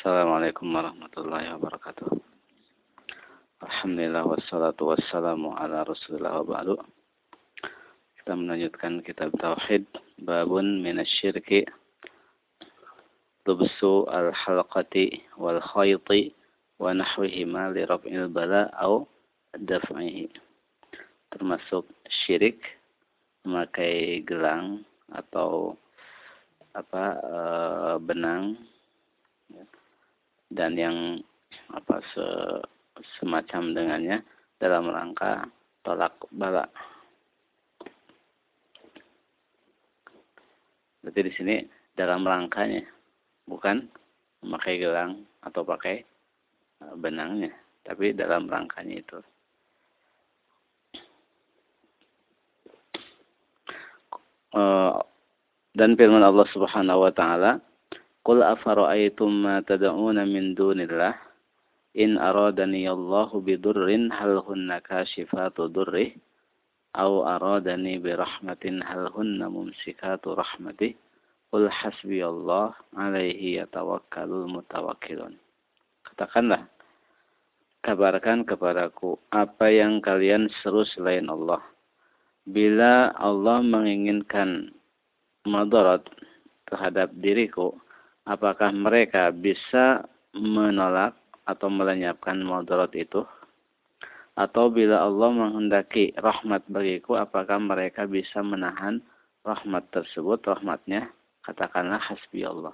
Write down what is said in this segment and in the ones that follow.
Assalamualaikum warahmatullahi wabarakatuh. Alhamdulillah wassalatu wassalamu ala rasulillah wa ba'du. Kita melanjutkan kitab Tauhid. Babun minasyirki. Tubsu al-halqati wal khayti wa nahwihima li raf'il bala au daf'ihi. Termasuk syirik memakai gelang atau apa e, benang dan yang apa se, semacam dengannya dalam rangka tolak bala. Berarti di sini dalam rangkanya, bukan memakai gelang atau pakai e, benangnya, tapi dalam rangkanya itu. Uh, dan firman Allah Subhanahu wa taala, "Qul afara'aytum ma tad'una min dunillah in aradani Allahu bidurrin hal hunna kashifatu durrih aw aradani birahmatin hal hunna mumsikatu rahmatih Qul hasbiyallah alaihi yatawakkalul mutawakkilun." Katakanlah, kabarkan kepadaku apa yang kalian seru selain Allah. Bila Allah menginginkan madarat terhadap diriku, apakah mereka bisa menolak atau melenyapkan madarat itu? Atau bila Allah menghendaki rahmat bagiku, apakah mereka bisa menahan rahmat tersebut, rahmatnya? Katakanlah hasbi Allah.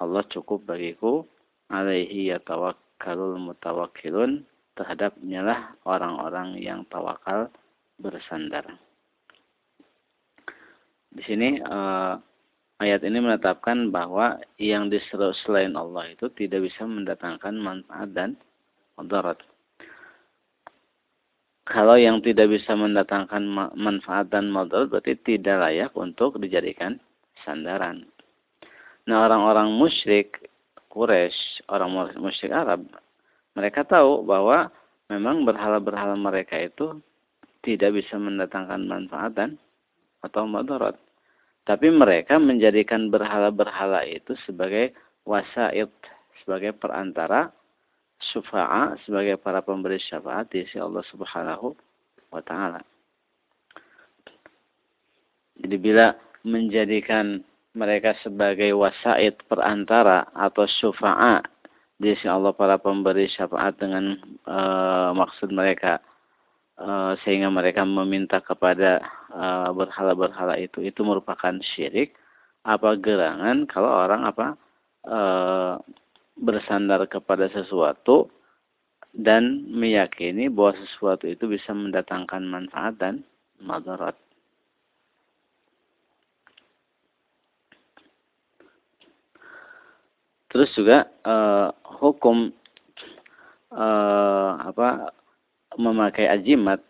Allah cukup bagiku, alaihi yatawakkalul mutawakkilun, terhadapnya lah orang-orang yang tawakal bersandar. Di sini uh, ayat ini menetapkan bahwa yang diseru selain Allah itu tidak bisa mendatangkan manfaat dan mudarat. Kalau yang tidak bisa mendatangkan manfaat dan mudarat berarti tidak layak untuk dijadikan sandaran. Nah, orang-orang musyrik Quraisy, orang musyrik Arab, mereka tahu bahwa memang berhala-berhala mereka itu tidak bisa mendatangkan manfaat dan atau madarat. Tapi mereka menjadikan berhala-berhala itu sebagai wasaid, sebagai perantara syufa'a, sebagai para pemberi syafaat di sisi Allah Subhanahu wa taala. Jadi bila menjadikan mereka sebagai wasaid perantara atau syufa'a di sisi Allah para pemberi syafaat dengan e, maksud mereka Eh, sehingga mereka meminta kepada uh, berhala-berhala itu itu merupakan syirik apa gerangan kalau orang apa uh, bersandar kepada sesuatu dan meyakini bahwa sesuatu itu bisa mendatangkan manfaat dan madarat. Terus juga uh, hukum uh, apa memakai ajimat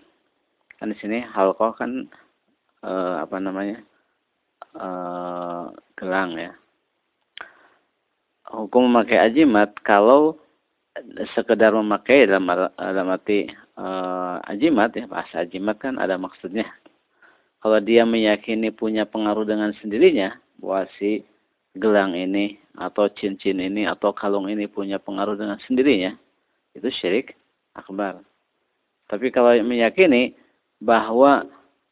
kan di sini halqoh kan e, apa namanya e, gelang ya. Hukum memakai ajimat kalau sekedar memakai dalam dalam arti e, ajimat ya bahasa ajimat kan ada maksudnya. Kalau dia meyakini punya pengaruh dengan sendirinya bahwa si gelang ini atau cincin ini atau kalung ini punya pengaruh dengan sendirinya itu syirik akbar tapi kalau meyakini bahwa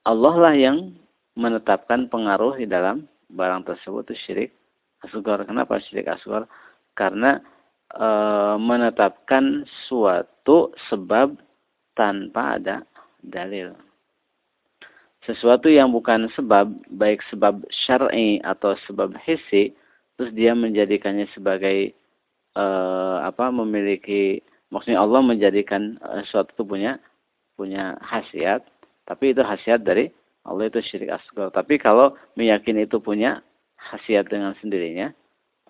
Allah lah yang menetapkan pengaruh di dalam barang tersebut itu syirik asgar. Kenapa syirik asgar? Karena e, menetapkan suatu sebab tanpa ada dalil. Sesuatu yang bukan sebab, baik sebab syar'i atau sebab hissi, terus dia menjadikannya sebagai e, apa? memiliki maksudnya Allah menjadikan e, suatu itu punya khasiat, tapi itu khasiat dari Allah itu syirik asgar. Tapi kalau meyakini itu punya khasiat dengan sendirinya,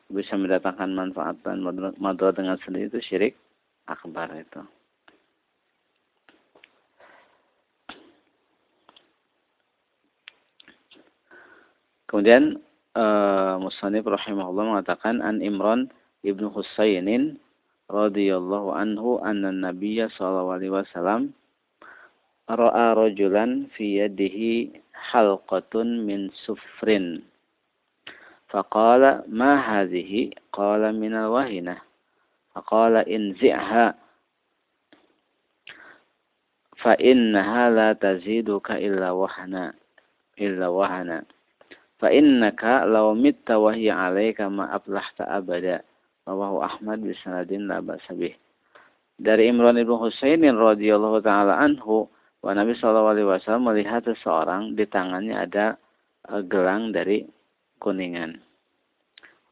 bisa mendatangkan manfaat dan madarat dengan sendiri itu syirik akbar itu. Kemudian uh, Musanif rahimahullah mengatakan an Imran ibnu Husainin radhiyallahu anhu anna Nabiya sallallahu alaihi wasallam ra'a rajulan fi yadihi halqatun min sufrin. Faqala ma hadhihi? Qala minal wahinah. Faqala inzi'ha. Fa innaha la taziduka illa wahna illa wahana fa innaka law mitta wa hiya 'alaika ma aflahta abada. Rawahu Ahmad bi sanadin la basabih dari Imran ibnu Husainin radhiyallahu taala anhu bahwa Nabi Shallallahu alaihi wasallam melihat seseorang di tangannya ada e, gelang dari kuningan.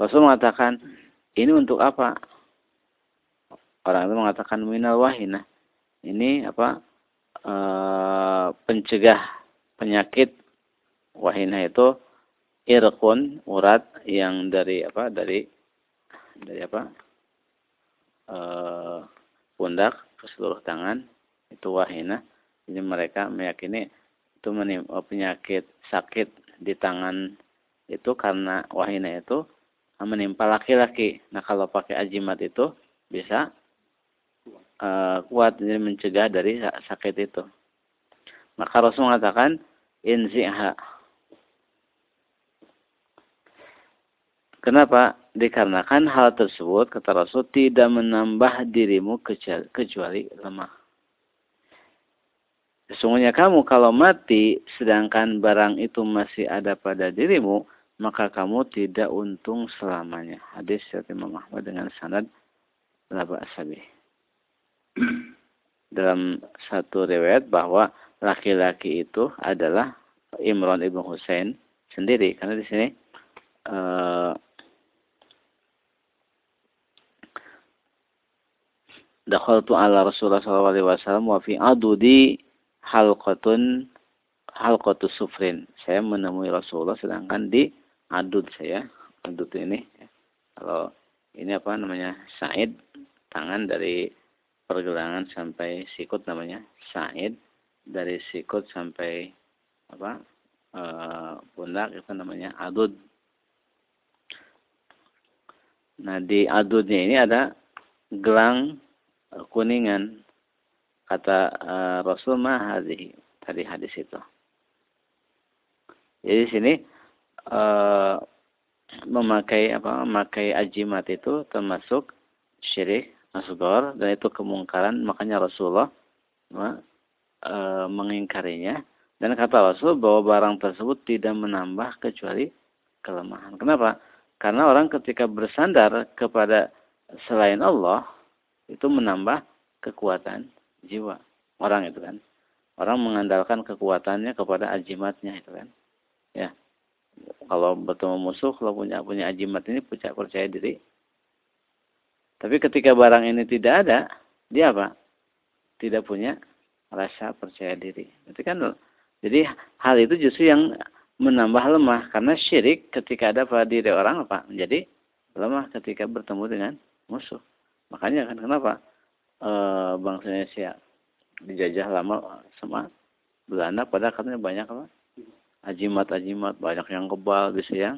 Rasul mengatakan, "Ini untuk apa?" Orang itu mengatakan minal wahina. Ini apa? E, pencegah penyakit wahina itu irkun urat yang dari apa? Dari dari apa? E, pundak ke seluruh tangan itu wahina. Jadi mereka meyakini itu menimpa penyakit sakit di tangan itu karena wahina itu menimpa laki-laki. Nah kalau pakai ajimat itu bisa uh, kuat jadi mencegah dari sakit itu. Maka Rasul mengatakan inziha. Kenapa? Dikarenakan hal tersebut, kata Rasul, tidak menambah dirimu kecuali lemah. Sesungguhnya kamu kalau mati, sedangkan barang itu masih ada pada dirimu, maka kamu tidak untung selamanya. Hadis dari Imam Ahmad dengan sanad laba asabi. Dalam satu riwayat bahwa laki-laki itu adalah Imran ibnu Husain sendiri. Karena di sini uh, dakhaltu ala Rasulullah sallallahu alaihi wasallam wa fi adudi halqatun halqatu sufrin. Saya menemui Rasulullah sedangkan di adud saya, adud ini kalau ini apa namanya? Said, tangan dari pergelangan sampai sikut namanya Said, dari sikut sampai apa? E, pundak itu namanya adud. Nah, di adudnya ini ada gelang kuningan kata uh, Rasul mahadhi tadi hadis itu. Jadi sini uh, memakai apa memakai ajimat itu termasuk syirik asgor dan itu kemungkaran makanya Rasulullah uh, mengingkarinya dan kata Rasul bahwa barang tersebut tidak menambah kecuali kelemahan. Kenapa? Karena orang ketika bersandar kepada selain Allah itu menambah kekuatan jiwa orang itu kan. Orang mengandalkan kekuatannya kepada ajimatnya itu kan. Ya. Kalau bertemu musuh, kalau punya punya ajimat ini punya percaya diri. Tapi ketika barang ini tidak ada, dia apa? Tidak punya rasa percaya diri. Itu kan jadi hal itu justru yang menambah lemah karena syirik ketika ada pada diri orang apa menjadi lemah ketika bertemu dengan musuh. Makanya kan kenapa e, bangsa Indonesia dijajah lama sama Belanda pada katanya banyak apa? Ajimat-ajimat, banyak yang kebal bisa yang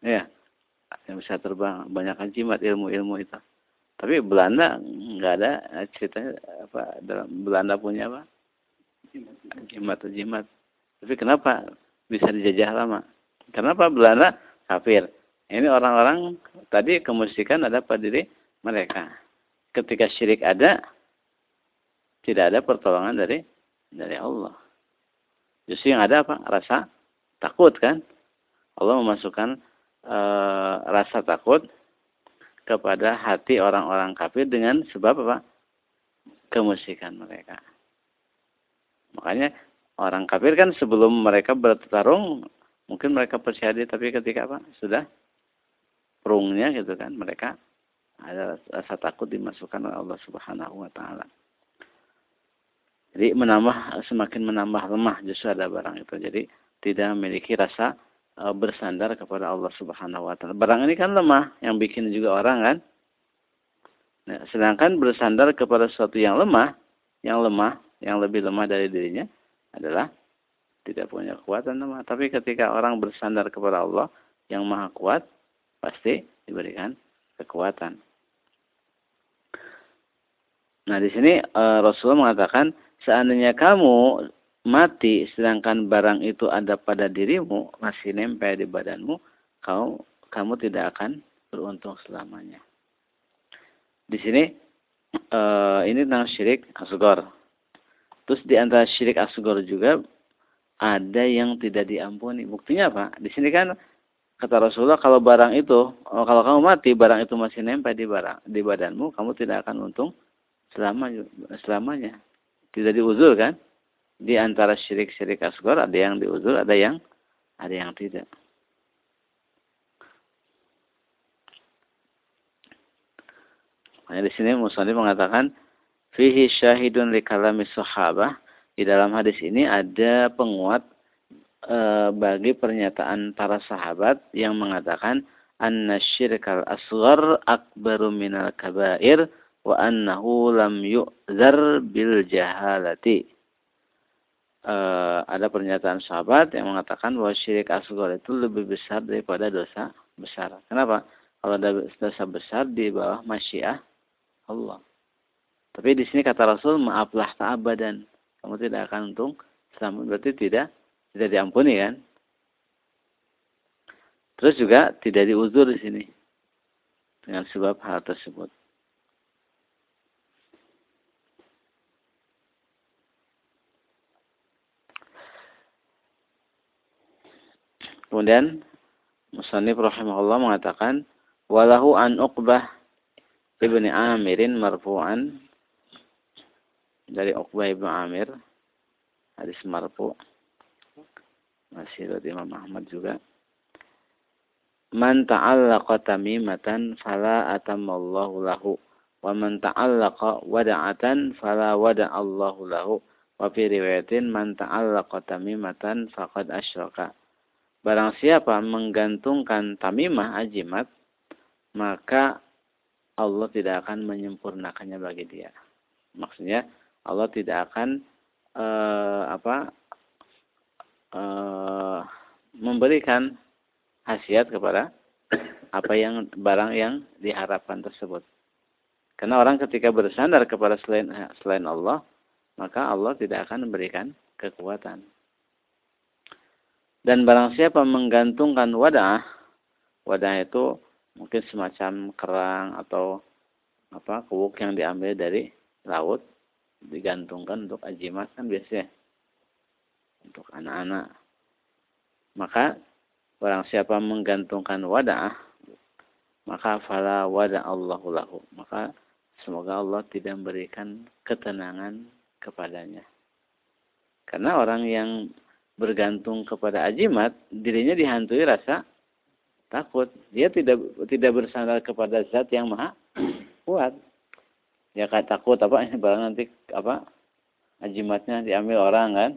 ya yang bisa terbang, banyak ajimat ilmu-ilmu itu. Tapi Belanda nggak ada ceritanya apa dalam Belanda punya apa? Ajimat-ajimat. Tapi kenapa bisa dijajah lama? Kenapa Belanda kafir? Ini orang-orang tadi kemusikan ada pada diri mereka. Ketika syirik ada, tidak ada pertolongan dari dari Allah. Justru yang ada apa? Rasa takut kan? Allah memasukkan e, rasa takut kepada hati orang-orang kafir dengan sebab apa? Kemusikan mereka. Makanya orang kafir kan sebelum mereka bertarung mungkin mereka percaya tapi ketika apa? Sudah perungnya gitu kan mereka ada rasa takut dimasukkan oleh Allah Subhanahu wa taala. Jadi menambah semakin menambah lemah justru ada barang itu. Jadi tidak memiliki rasa e, bersandar kepada Allah Subhanahu wa taala. Barang ini kan lemah, yang bikin juga orang kan. Nah, sedangkan bersandar kepada sesuatu yang lemah, yang lemah, yang lebih lemah dari dirinya adalah tidak punya kekuatan lemah. Tapi ketika orang bersandar kepada Allah yang maha kuat, pasti diberikan kekuatan. Nah, di sini e, Rasulullah mengatakan, seandainya kamu mati sedangkan barang itu ada pada dirimu, masih nempel di badanmu, kamu kamu tidak akan beruntung selamanya. Di sini uh, ini tentang syirik asgor. Terus di antara syirik asgor juga ada yang tidak diampuni. Buktinya apa? Di sini kan kata Rasulullah kalau barang itu oh, kalau kamu mati barang itu masih nempel di barang di badanmu kamu tidak akan untung selama selamanya. Tidak diuzur kan? Di antara syirik-syirik asgor ada yang diuzur, ada yang ada yang tidak. Hanya di sini Muslim mengatakan fihi syahidun li kalami sahabah. Di dalam hadis ini ada penguat e, bagi pernyataan para sahabat yang mengatakan anna syirkal asghar akbaru minal kabair wa annahu lam yu'zar bil jahalati. E, ada pernyataan sahabat yang mengatakan bahwa syirik asghar itu lebih besar daripada dosa besar. Kenapa? Kalau ada dosa besar di bawah masyiah Allah. Tapi di sini kata Rasul, maaflah ta'abadan. Kamu tidak akan untung selama berarti tidak tidak diampuni kan? Terus juga tidak diuzur di sini dengan sebab hal tersebut. Kemudian Musannif rahimahullah mengatakan walahu an Uqbah Ibni Amirin marfu'an. Dari Uqbah Ibnu Amir hadis marfu. Masih dari Imam Ahmad juga. Man ta'allaqa tamimatan fala atamallahu lahu wa man ta'allaqa wada'atan fala wada'allahu lahu. Wa fi riwayatin man ta'allaqa tamimatan faqad asyraka Barang siapa menggantungkan tamimah ajimat maka Allah tidak akan menyempurnakannya bagi dia. Maksudnya Allah tidak akan uh, apa uh, memberikan hasiat kepada apa yang barang yang diharapkan tersebut. Karena orang ketika bersandar kepada selain selain Allah, maka Allah tidak akan memberikan kekuatan. Dan barang siapa menggantungkan wadah, wadah itu mungkin semacam kerang atau apa kuuk yang diambil dari laut digantungkan untuk ajimat kan biasanya untuk anak-anak. Maka barang siapa menggantungkan wadah maka fala wada Allahu lahu. Maka semoga Allah tidak memberikan ketenangan kepadanya. Karena orang yang bergantung kepada ajimat dirinya dihantui rasa takut. Dia tidak tidak bersandar kepada zat yang maha kuat. Ya kayak takut apa ini barang nanti apa ajimatnya diambil orang kan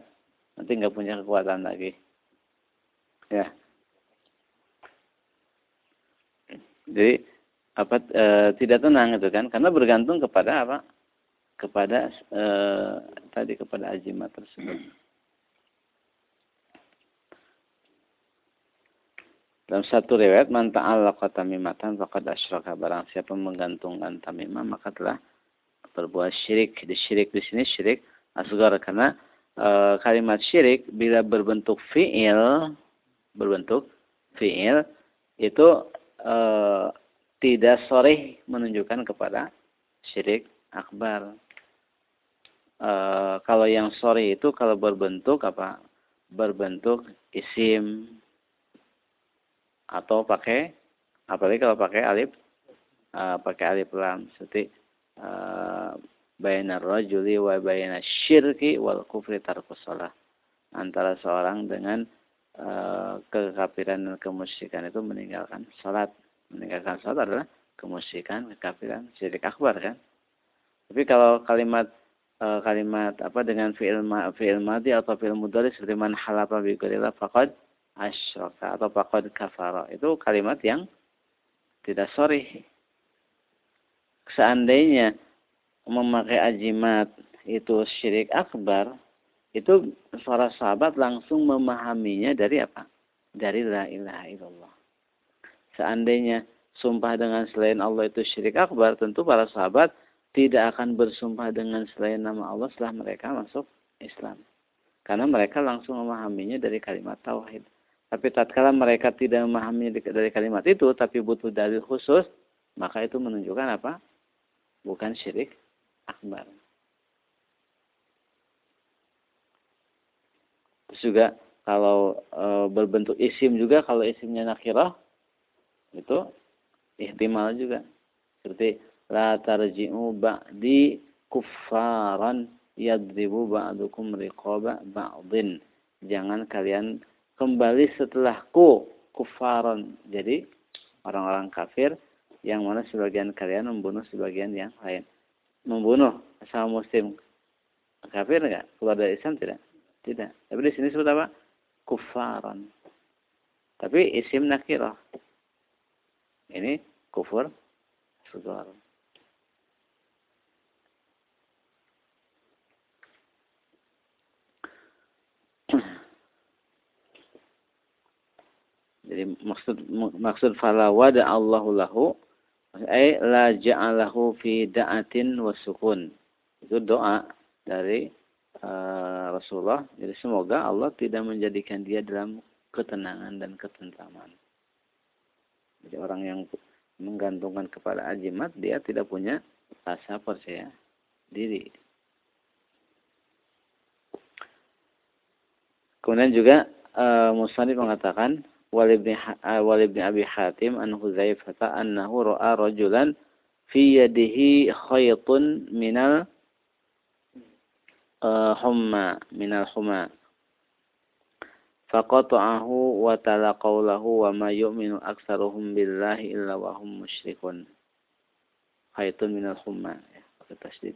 nanti nggak punya kekuatan lagi. Ya. Jadi apa e, tidak tenang itu kan karena bergantung kepada apa? Kepada e, tadi kepada ajimat tersebut. Dalam satu riwayat, man ta'allaqa tamimatan faqad asyraka. Barang siapa menggantungkan tamimah, maka telah berbuat syirik. Di syirik di sini syirik asgar karena e, kalimat syirik bila berbentuk fi'il, berbentuk fi'il itu e, tidak sorry menunjukkan kepada syirik akbar. E, kalau yang sorry itu kalau berbentuk apa? Berbentuk isim atau pakai apalagi kalau pakai alif uh, pakai alif lam. Seperti uh, bayna rajuli wa bayna syirki wal kufri tarkus antara seorang dengan uh, kekafiran dan kemusyrikan itu meninggalkan salat meninggalkan salat adalah kemusyrikan kekafiran syirik akbar kan? Tapi kalau kalimat uh, kalimat apa dengan fi'il ma, fi'il madi atau fi'il mudhari seperti man halafa bi ghairilah faqad asyraka atau faqad kafara. Itu kalimat yang tidak sorry. Seandainya memakai ajimat itu syirik akbar, itu para sahabat langsung memahaminya dari apa? Dari la ilaha illallah. Seandainya sumpah dengan selain Allah itu syirik akbar, tentu para sahabat tidak akan bersumpah dengan selain nama Allah setelah mereka masuk Islam. Karena mereka langsung memahaminya dari kalimat tauhid. Tapi tatkala mereka tidak memahami dari kalimat itu, tapi butuh dalil khusus, maka itu menunjukkan apa? Bukan syirik akbar. Terus juga kalau e, berbentuk isim juga, kalau isimnya nakirah, itu ihtimal juga. Seperti la tarji'u ba'di kuffaran yadribu ba'dukum riqaba ba'din. Jangan kalian kembali setelahku kufaron. Jadi orang-orang kafir yang mana sebagian kalian membunuh sebagian yang lain. Membunuh sama muslim kafir enggak? Keluar dari Islam tidak? Tidak. Tapi di sini sebut apa? Kufaron. Tapi isim nakirah. Ini kufur sugar. Jadi maksud maksud fala wada Allahu lahu ay la ja'alahu fi da'atin wa sukun. Itu doa dari uh, Rasulullah. Jadi semoga Allah tidak menjadikan dia dalam ketenangan dan ketentraman. Jadi orang yang menggantungkan kepada ajimat dia tidak punya rasa percaya diri. Kemudian juga uh, Musani mengatakan walibni walibni Abi Hatim an Huzaifah annahu ra'a rajulan fi yadihi khaytun minal uh, humma minal humma. Faqata'ahu wa tala qawlahu wa ma yu'minu aktsaruhum billahi illa wa hum musyrikun. Khaytun minal humma ya tasdid.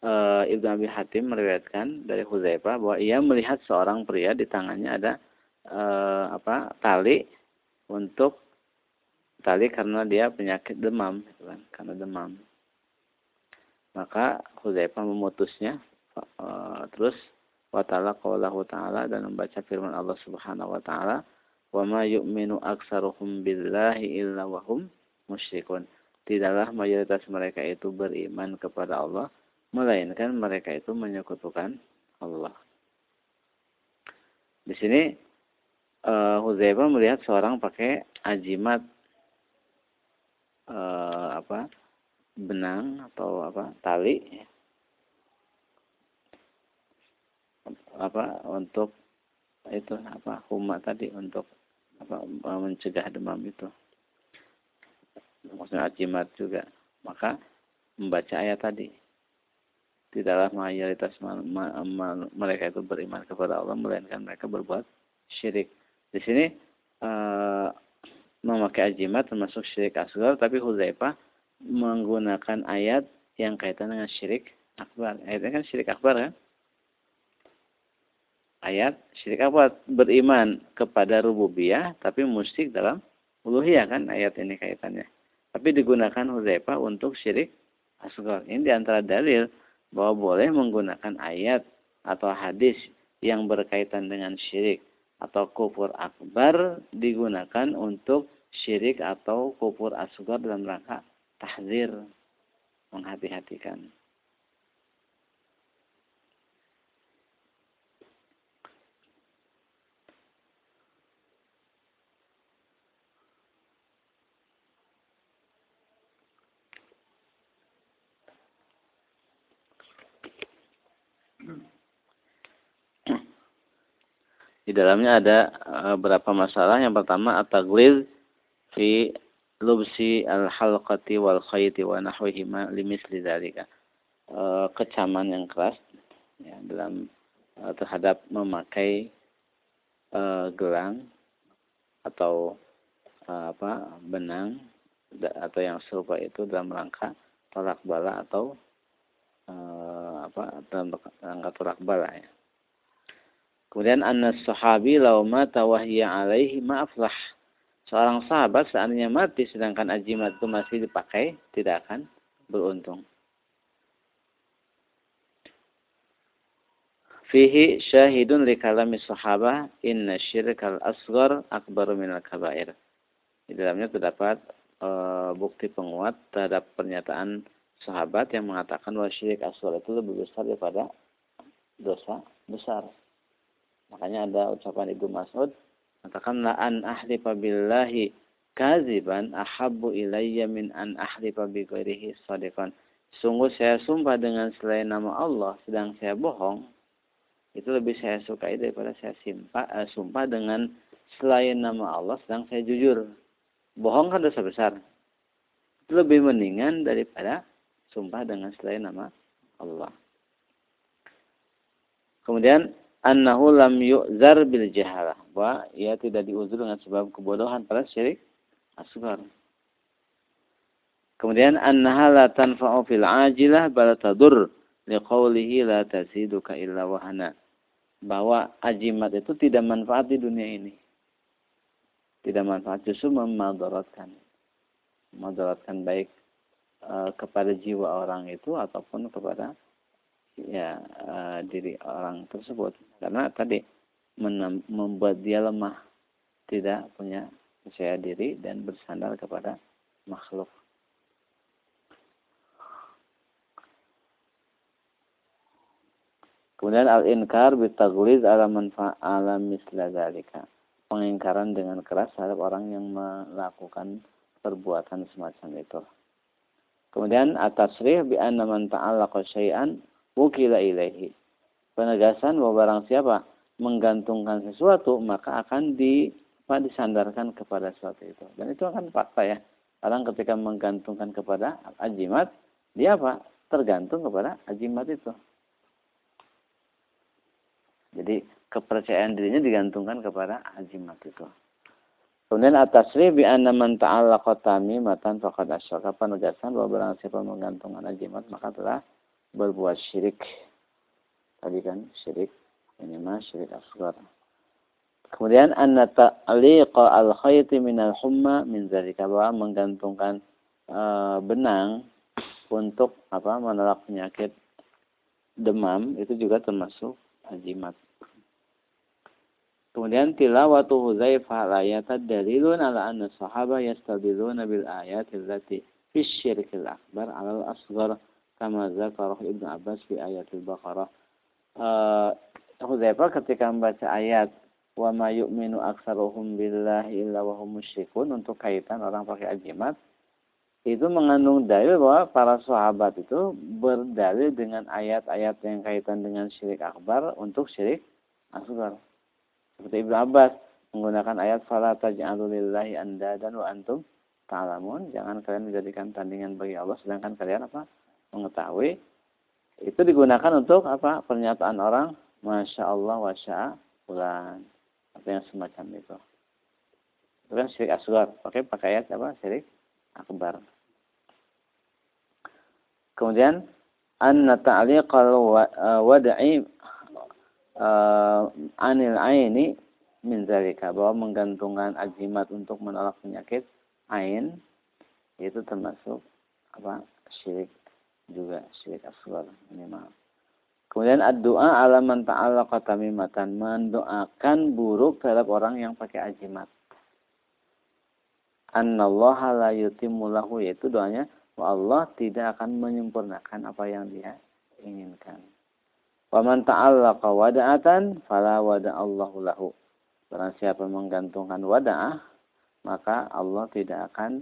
Uh, Ibnu Abi Hatim meriwayatkan dari Huzaifah bahwa ia melihat seorang pria di tangannya ada eh, apa tali untuk tali karena dia penyakit demam gitu kan karena demam. Maka Hudzaifah memutusnya eh, terus wa ta'ala qaulahu ta'ala dan membaca firman Allah Subhanahu wa taala wa ma yu'minu aktsaruhum billahi illa wa hum musyrikun. Tidaklah mayoritas mereka itu beriman kepada Allah melainkan mereka itu menyekutukan Allah. Di sini uh, Huzaifah melihat seorang pakai ajimat uh, apa benang atau apa tali apa untuk itu apa huma tadi untuk apa mencegah demam itu. Maksudnya ajimat juga. Maka membaca ayat tadi. Tidaklah mayoritas mereka itu beriman kepada Allah melainkan mereka berbuat syirik di sini uh, memakai ajimat termasuk syirik asgar, tapi Hudzaifah menggunakan ayat yang kaitan dengan syirik akbar. Ayatnya kan syirik akbar kan? Ayat syirik akbar beriman kepada rububiyah tapi musyrik dalam uluhiyah kan ayat ini kaitannya. Tapi digunakan Hudzaifah untuk syirik asgar. Ini di antara dalil bahwa boleh menggunakan ayat atau hadis yang berkaitan dengan syirik atau kufur akbar digunakan untuk syirik atau kufur asgar dalam rangka tahzir menghati-hatikan. Di dalamnya ada beberapa masalah. Yang pertama at-taglid fi lubsi al-halqati wal khayti wa nahwihima limisli dzalika. Uh, kecaman yang keras ya, dalam uh, terhadap memakai uh, gelang atau apa benang atau yang serupa itu dalam rangka tolak bala atau apa dalam rangka tolak bala ya. Kemudian anna sahabi law mata wahya alaihi ma'aflah. Seorang sahabat seandainya mati sedangkan ajimat itu masih dipakai, tidak akan beruntung. Fihi syahidun li kalami sahabah inna syirkal asghar akbaru minal kabair. Di dalamnya terdapat e, bukti penguat terhadap pernyataan sahabat yang mengatakan bahwa syirik asghar itu lebih besar daripada dosa besar. Makanya ada ucapan Ibnu Mas'ud, Katakanlah an ahlifa billahi kaziban ahabbu ilayya min an ahlifa bi ghairihi sadiqan. Sungguh saya sumpah dengan selain nama Allah sedang saya bohong. Itu lebih saya sukai daripada saya simpah, uh, sumpah dengan selain nama Allah sedang saya jujur. Bohong kan dosa besar. Itu lebih mendingan daripada sumpah dengan selain nama Allah. Kemudian annahu lam yu'zar bil jahalah. Bahwa ia tidak diuzur dengan sebab kebodohan pada syirik asgar. Kemudian annaha la tanfa'u fil ajilah bal tadur liqaulihi la taziduka illa wahana. Bahwa ajimat itu tidak manfaat di dunia ini. Tidak manfaat justru memadaratkan. Memadaratkan baik e, kepada jiwa orang itu ataupun kepada ya e, diri orang tersebut. Karena tadi membuat dia lemah, tidak punya percaya diri dan bersandar kepada makhluk. Kemudian al-inkar bitaghliz ala manfa'ala misla dzalika. Pengingkaran dengan keras terhadap orang yang melakukan perbuatan semacam itu. Kemudian atasrih bi anna man ta'allaqa syai'an wukila ilaihi. Penegasan bahwa barang siapa menggantungkan sesuatu maka akan di apa, disandarkan kepada sesuatu itu. Dan itu akan fakta ya. Orang ketika menggantungkan kepada ajimat, dia apa? Tergantung kepada ajimat itu. Jadi kepercayaan dirinya digantungkan kepada azimat itu. Kemudian atasri bi anna man ta'allaqa tamimatan faqad asyraka penegasan bahwa barang siapa menggantungkan ajimat maka telah berbuat syirik. Tadi kan syirik ini mah syirik asghar. Kemudian anna ta'liqa al-khayti min al-humma min zalika bahwa menggantungkan e, benang untuk apa menolak penyakit demam itu juga termasuk azimat. Kemudian tilawatu Huzaifah al-ayatat dalilun ala anna sahaba yastadiluna bil ayat allati fi syirkil akbar ala al-asghar kama zakara Ibnu Abbas fi ayatil Baqarah. Uh, Huzaifah ketika membaca ayat wa ma yu'minu aktsaruhum billahi illa wa hum musyrikun untuk kaitan orang pakai ajimat itu mengandung dalil bahwa para sahabat itu berdalil dengan ayat-ayat yang kaitan dengan syirik akbar untuk syirik asgar. Seperti Ibnu Abbas menggunakan ayat fala taj'alu lillahi andadan wa antum ta'lamun. Jangan kalian menjadikan tandingan bagi Allah sedangkan kalian apa? Mengetahui. Itu digunakan untuk apa? pernyataan orang Masya Allah wa sya'a bulan. Atau yang semacam itu. Itu kan syirik asgar. Pakai pakai ayat apa? Syirik akbar. Kemudian anna ta'liqal wad'i uh, anil aini min zalika bahwa menggantungkan ajimat untuk menolak penyakit ain itu termasuk apa syirik juga syirik asghar minimal. Kemudian doa ala man ta'allaqa tamimatan mendoakan buruk terhadap orang yang pakai ajimat annallaha la yutimmu lahu yaitu doanya Allah tidak akan menyempurnakan apa yang dia inginkan. Wa man ta'allaqa wada'atan fala wada'allahu lahu. Barang siapa menggantungkan wada'ah, maka Allah tidak akan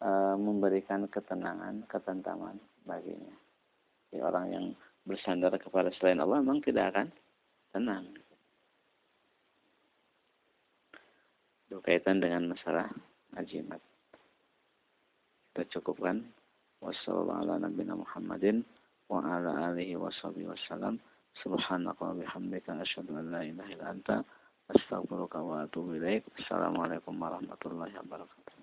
e, memberikan ketenangan, ketentraman baginya. Jadi orang yang bersandar kepada selain Allah memang tidak akan tenang. Berkaitan dengan masalah ajimat. Kita cukupkan. Wassalamualaikum Muhammadin wa ala alihi wa sahbihi wasallam. Subhanaka wa bihamdika asyhadu an la ilaha illa anta astaghfiruka wa atubu ilaik. Assalamualaikum warahmatullahi wabarakatuh.